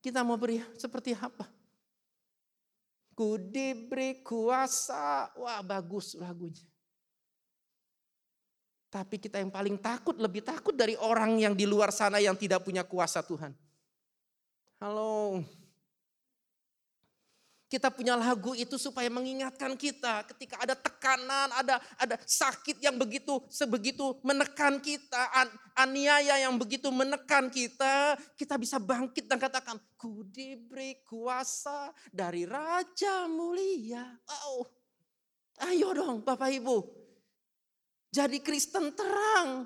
Kita mau beri seperti apa? Ku diberi kuasa. Wah bagus lagunya. Tapi kita yang paling takut, lebih takut dari orang yang di luar sana yang tidak punya kuasa Tuhan. Halo, kita punya lagu itu supaya mengingatkan kita ketika ada tekanan, ada ada sakit yang begitu sebegitu menekan kita, an, aniaya yang begitu menekan kita, kita bisa bangkit dan katakan, "Ku diberi kuasa dari Raja Mulia." Oh. Ayo dong Bapak Ibu. Jadi Kristen terang.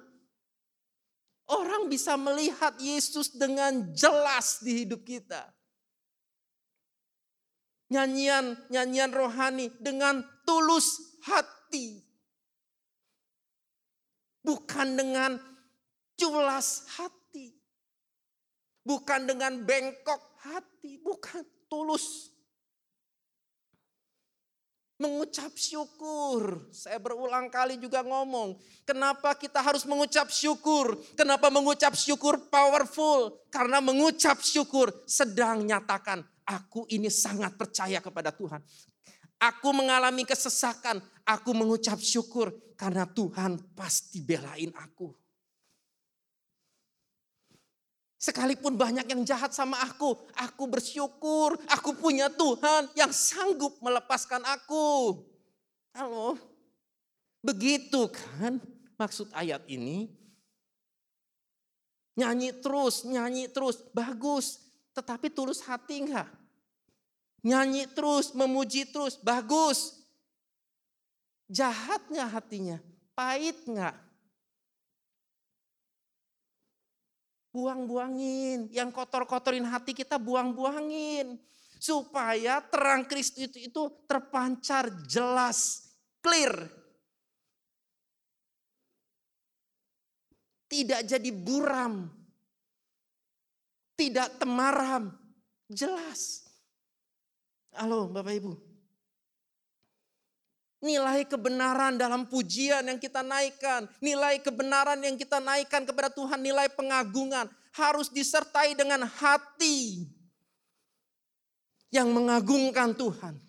Orang bisa melihat Yesus dengan jelas di hidup kita nyanyian-nyanyian rohani dengan tulus hati. Bukan dengan culas hati. Bukan dengan bengkok hati, bukan tulus. mengucap syukur. Saya berulang kali juga ngomong, kenapa kita harus mengucap syukur? Kenapa mengucap syukur powerful? Karena mengucap syukur sedang nyatakan, aku ini sangat percaya kepada Tuhan. Aku mengalami kesesakan, aku mengucap syukur karena Tuhan pasti belain aku. Sekalipun banyak yang jahat sama aku, aku bersyukur aku punya Tuhan yang sanggup melepaskan aku. Halo, begitu kan maksud ayat ini? Nyanyi terus, nyanyi terus, bagus. Tetapi tulus hati enggak? Nyanyi terus, memuji terus, bagus. Jahat enggak hatinya? Pahit enggak? Buang-buangin. Yang kotor-kotorin hati kita buang-buangin. Supaya terang Kristus itu, itu terpancar jelas, clear. Tidak jadi buram. Tidak temaram. Jelas. Halo Bapak Ibu. Nilai kebenaran dalam pujian yang kita naikkan, nilai kebenaran yang kita naikkan kepada Tuhan, nilai pengagungan harus disertai dengan hati yang mengagungkan Tuhan.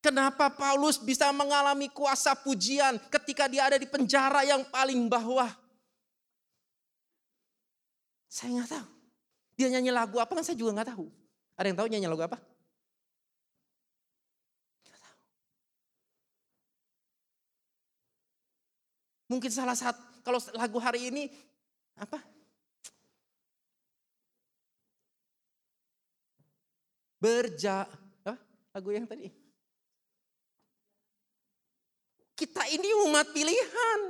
Kenapa Paulus bisa mengalami kuasa pujian ketika dia ada di penjara yang paling bawah? Saya nggak tahu. Dia nyanyi lagu apa kan saya juga nggak tahu. Ada yang tahu nyanyi lagu apa? Mungkin salah satu, kalau lagu hari ini, apa? Berja, apa? lagu yang tadi. Kita ini umat pilihan.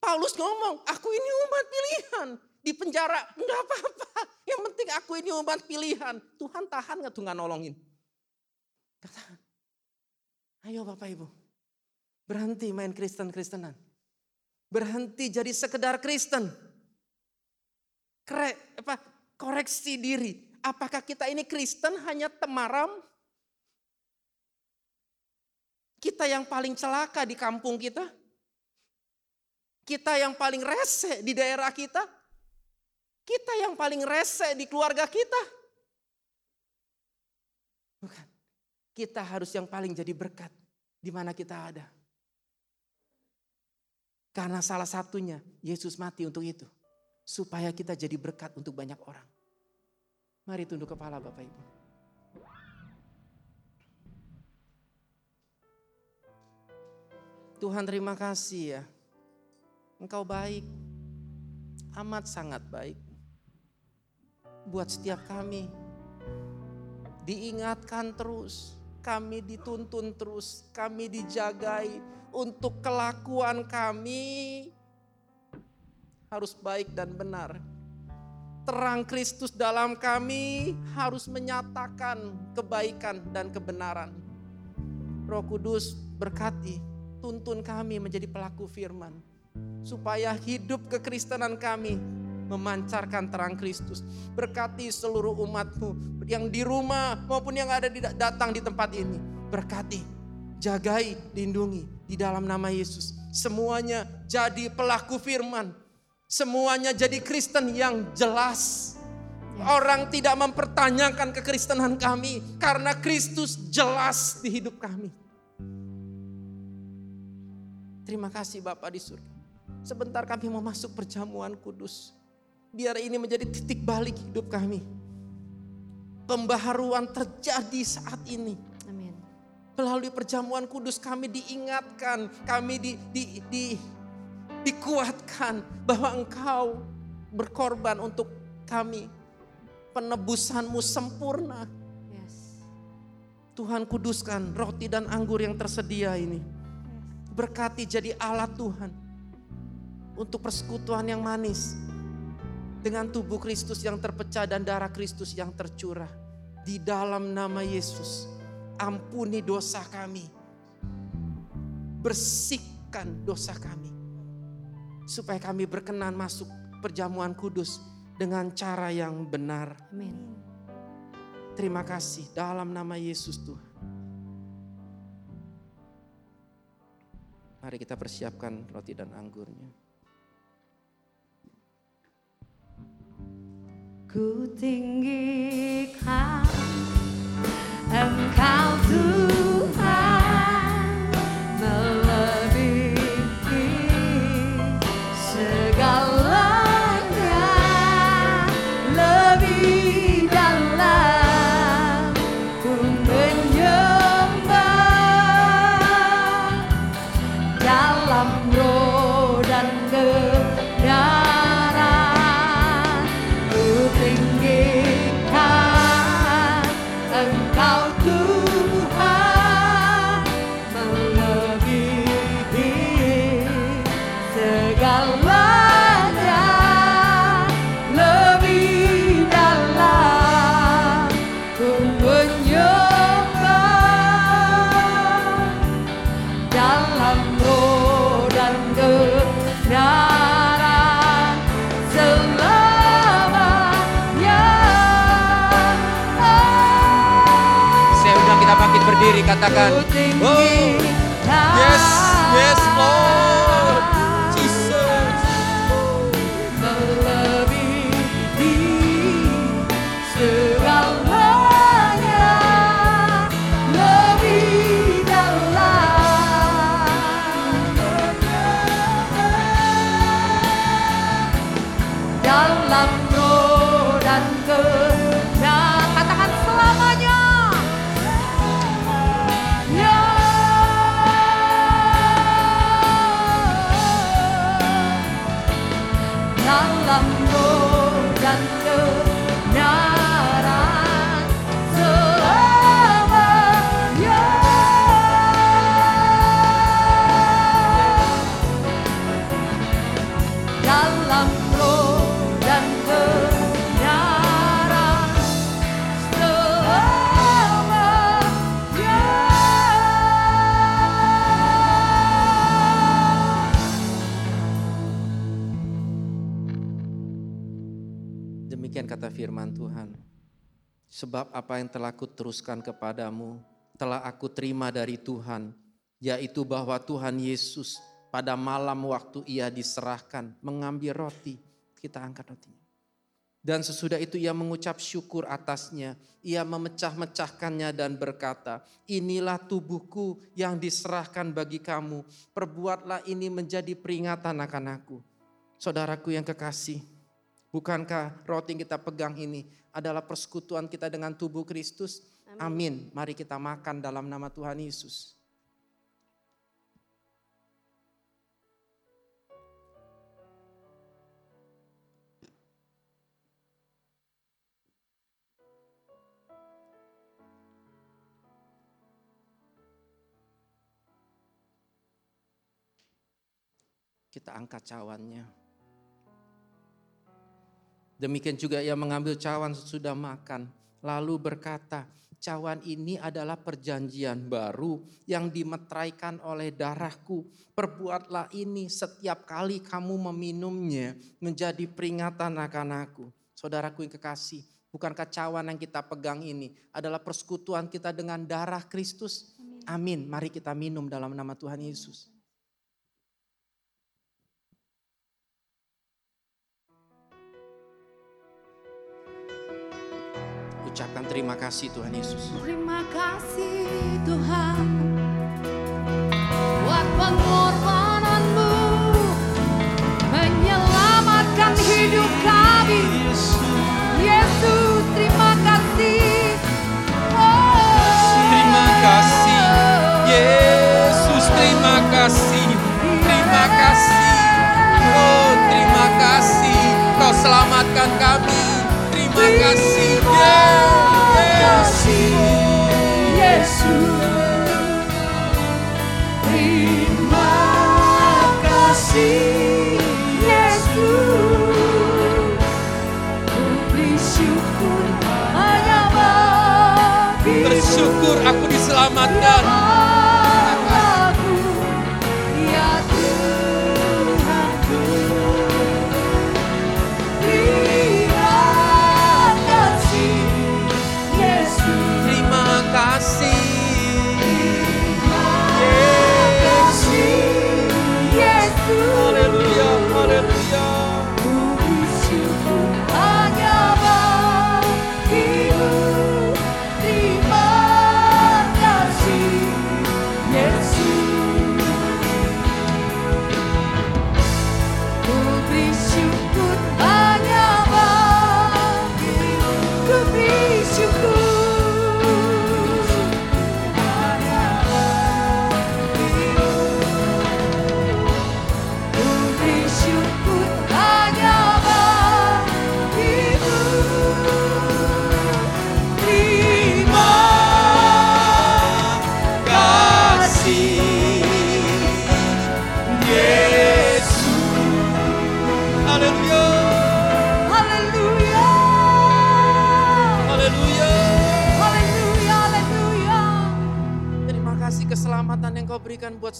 Paulus ngomong, aku ini umat pilihan. Di penjara, enggak apa-apa. Yang penting aku ini umat pilihan. Tuhan tahan gak tuh gak nolongin? Gak tahan. Ayo Bapak Ibu, berhenti main Kristen-Kristenan berhenti jadi sekedar Kristen. Kre, apa, koreksi diri. Apakah kita ini Kristen hanya temaram? Kita yang paling celaka di kampung kita? Kita yang paling rese di daerah kita? Kita yang paling rese di keluarga kita? Bukan. Kita harus yang paling jadi berkat di mana kita ada. Karena salah satunya Yesus mati untuk itu. Supaya kita jadi berkat untuk banyak orang. Mari tunduk kepala Bapak Ibu. Tuhan terima kasih ya. Engkau baik. Amat sangat baik. Buat setiap kami. Diingatkan terus. Kami dituntun terus. Kami dijagai untuk kelakuan kami harus baik dan benar. Terang Kristus dalam kami harus menyatakan kebaikan dan kebenaran. Roh Kudus berkati, tuntun kami menjadi pelaku firman. Supaya hidup kekristenan kami memancarkan terang Kristus. Berkati seluruh umatmu yang di rumah maupun yang ada di, datang di tempat ini. Berkati, jagai, lindungi di dalam nama Yesus. Semuanya jadi pelaku firman. Semuanya jadi Kristen yang jelas. Orang tidak mempertanyakan kekristenan kami karena Kristus jelas di hidup kami. Terima kasih Bapak di surga. Sebentar kami mau masuk perjamuan kudus. Biar ini menjadi titik balik hidup kami. Pembaharuan terjadi saat ini Melalui perjamuan kudus kami diingatkan, kami di, di, di, dikuatkan bahwa engkau berkorban untuk kami. Penebusanmu sempurna. Tuhan kuduskan roti dan anggur yang tersedia ini. Berkati jadi alat Tuhan. Untuk persekutuan yang manis dengan tubuh Kristus yang terpecah dan darah Kristus yang tercurah. Di dalam nama Yesus, ampuni dosa kami. Bersihkan dosa kami. Supaya kami berkenan masuk perjamuan kudus dengan cara yang benar. Amin. Terima kasih dalam nama Yesus Tuhan. Mari kita persiapkan roti dan anggurnya. Ku tinggikan berdiri katakan. Ku Oh, Demikian kata firman Tuhan. Sebab apa yang telah aku teruskan kepadamu, telah aku terima dari Tuhan, yaitu bahwa Tuhan Yesus pada malam waktu ia diserahkan mengambil roti, kita angkat rotinya. Dan sesudah itu ia mengucap syukur atasnya, ia memecah-mecahkannya dan berkata, inilah tubuhku yang diserahkan bagi kamu, perbuatlah ini menjadi peringatan akan aku. Saudaraku yang kekasih, Bukankah roti yang kita pegang ini adalah persekutuan kita dengan tubuh Kristus? Amin. Mari kita makan dalam nama Tuhan Yesus. Kita angkat cawannya. Demikian juga ia mengambil cawan sesudah makan, lalu berkata, cawan ini adalah perjanjian baru yang dimeteraikan oleh darahku. Perbuatlah ini setiap kali kamu meminumnya menjadi peringatan akan aku. Saudaraku yang kekasih, bukankah cawan yang kita pegang ini adalah persekutuan kita dengan darah Kristus? Amin. Mari kita minum dalam nama Tuhan Yesus. Terima kasih Tuhan Yesus. Terima kasih Tuhan buat pengorbananmu menyelamatkan hidup kami. Yesus terima kasih. Oh. Terima kasih. Yesus terima kasih. Terima kasih. Oh terima kasih. Kau selamatkan kami. Terima kasih. Yesus.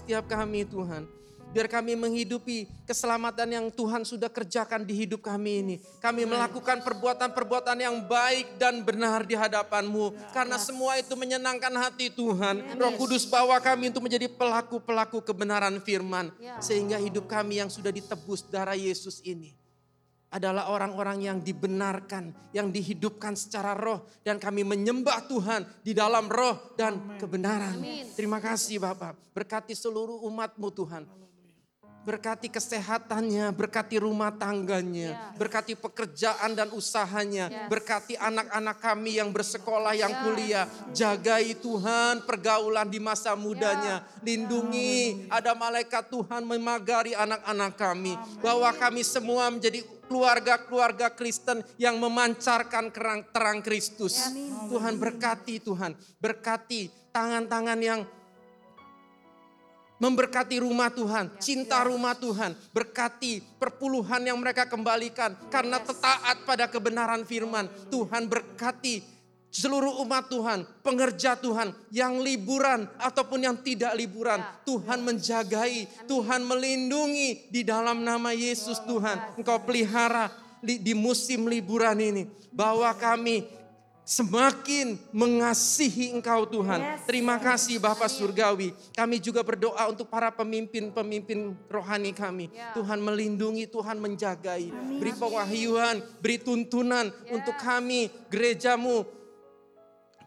Setiap kami Tuhan. Biar kami menghidupi keselamatan yang Tuhan sudah kerjakan di hidup kami ini. Kami melakukan perbuatan-perbuatan yang baik dan benar di hadapan-Mu. Karena semua itu menyenangkan hati Tuhan. Roh Kudus bawa kami untuk menjadi pelaku-pelaku kebenaran firman. Sehingga hidup kami yang sudah ditebus darah Yesus ini adalah orang-orang yang dibenarkan, yang dihidupkan secara roh dan kami menyembah Tuhan di dalam roh dan kebenaran. Terima kasih Bapak. Berkati seluruh umatmu Tuhan. Berkati kesehatannya, berkati rumah tangganya, berkati pekerjaan dan usahanya, berkati anak-anak kami yang bersekolah, yang kuliah. Jagai Tuhan pergaulan di masa mudanya. Lindungi, ada malaikat Tuhan memagari anak-anak kami. Bahwa kami semua menjadi keluarga-keluarga Kristen yang memancarkan kerang terang Kristus. Tuhan berkati Tuhan, berkati tangan-tangan yang memberkati rumah Tuhan, cinta rumah Tuhan, berkati perpuluhan yang mereka kembalikan karena tetaat pada kebenaran firman. Tuhan berkati seluruh umat Tuhan, pengerja Tuhan yang liburan ataupun yang tidak liburan. Tuhan menjagai, Tuhan melindungi di dalam nama Yesus Tuhan. Engkau pelihara di, di musim liburan ini bahwa kami semakin mengasihi Engkau Tuhan. Terima kasih Bapak Surgawi. Kami juga berdoa untuk para pemimpin-pemimpin rohani kami. Tuhan melindungi, Tuhan menjagai. Beri pewahyuan, beri tuntunan untuk kami, gerejamu,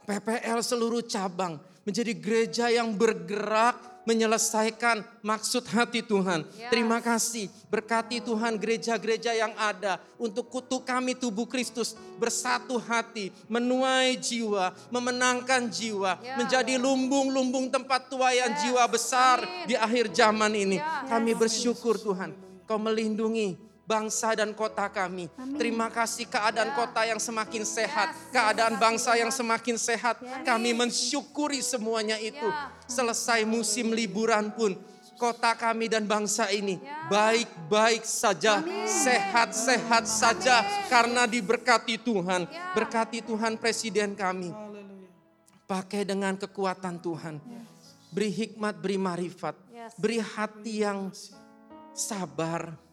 PPL seluruh cabang. Menjadi gereja yang bergerak menyelesaikan maksud hati Tuhan. Yes. Terima kasih. Berkati Tuhan gereja-gereja yang ada untuk kutu kami tubuh Kristus bersatu hati, menuai jiwa, memenangkan jiwa, yes. menjadi lumbung-lumbung tempat tuayan yes. jiwa besar Amin. di akhir zaman ini. Yes. Kami bersyukur Tuhan, Kau melindungi bangsa dan kota kami. Amin. Terima kasih keadaan ya. kota yang semakin sehat, yes. keadaan bangsa yang semakin sehat. Ya. Kami mensyukuri semuanya itu. Ya. Selesai musim liburan pun kota kami dan bangsa ini ya. baik-baik saja, sehat-sehat saja karena diberkati Tuhan. Ya. Berkati Tuhan presiden kami. Pakai dengan kekuatan Tuhan. Beri hikmat, beri marifat. Beri hati yang sabar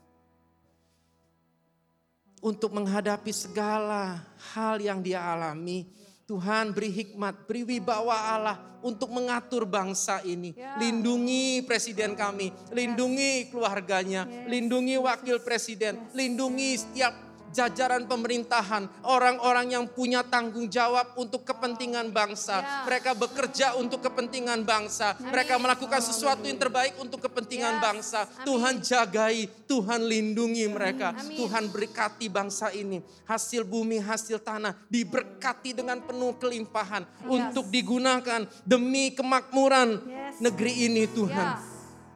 untuk menghadapi segala hal yang dia alami. Tuhan beri hikmat, beri wibawa Allah untuk mengatur bangsa ini. Ya. Lindungi presiden kami, lindungi keluarganya, lindungi wakil presiden, lindungi setiap jajaran pemerintahan, orang-orang yang punya tanggung jawab untuk kepentingan bangsa. Ya. Mereka bekerja untuk kepentingan bangsa. Amin. Mereka melakukan sesuatu yang terbaik untuk kepentingan ya. bangsa. Amin. Tuhan jagai, Tuhan lindungi mereka. Amin. Tuhan berkati bangsa ini. Hasil bumi, hasil tanah diberkati dengan penuh kelimpahan yes. untuk digunakan demi kemakmuran yes. negeri ini Tuhan. Yes.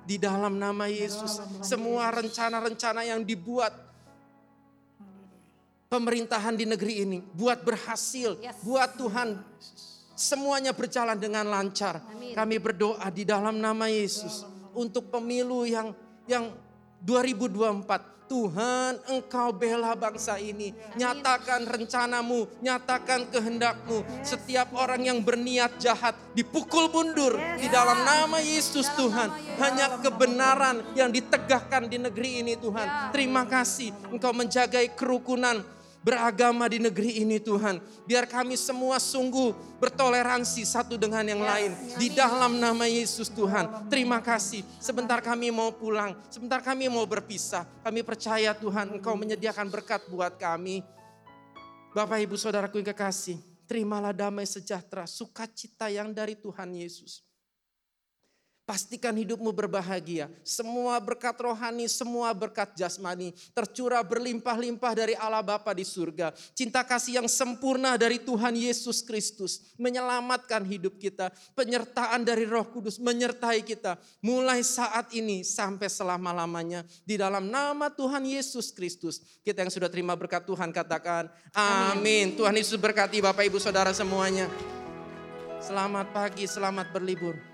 Di dalam nama Yesus, semua rencana-rencana yang dibuat pemerintahan di negeri ini, buat berhasil, yes. buat Tuhan semuanya berjalan dengan lancar. Amin. Kami berdoa di dalam nama Yesus untuk pemilu yang yang 2024. Tuhan engkau bela bangsa ini. Nyatakan rencanamu, nyatakan kehendakmu. Setiap orang yang berniat jahat dipukul mundur di dalam nama Yesus Tuhan. Hanya kebenaran yang ditegakkan di negeri ini Tuhan. Ya. Terima kasih engkau menjagai kerukunan beragama di negeri ini Tuhan. Biar kami semua sungguh bertoleransi satu dengan yang lain. Di dalam nama Yesus Tuhan. Terima kasih. Sebentar kami mau pulang. Sebentar kami mau berpisah. Kami percaya Tuhan Engkau menyediakan berkat buat kami. Bapak ibu saudaraku yang kekasih. Terimalah damai sejahtera, sukacita yang dari Tuhan Yesus Pastikan hidupmu berbahagia. Semua berkat rohani, semua berkat jasmani. Tercurah berlimpah-limpah dari Allah Bapa di surga. Cinta kasih yang sempurna dari Tuhan Yesus Kristus. Menyelamatkan hidup kita. Penyertaan dari roh kudus menyertai kita. Mulai saat ini sampai selama-lamanya. Di dalam nama Tuhan Yesus Kristus. Kita yang sudah terima berkat Tuhan katakan amin. Tuhan Yesus berkati Bapak Ibu Saudara semuanya. Selamat pagi, selamat berlibur.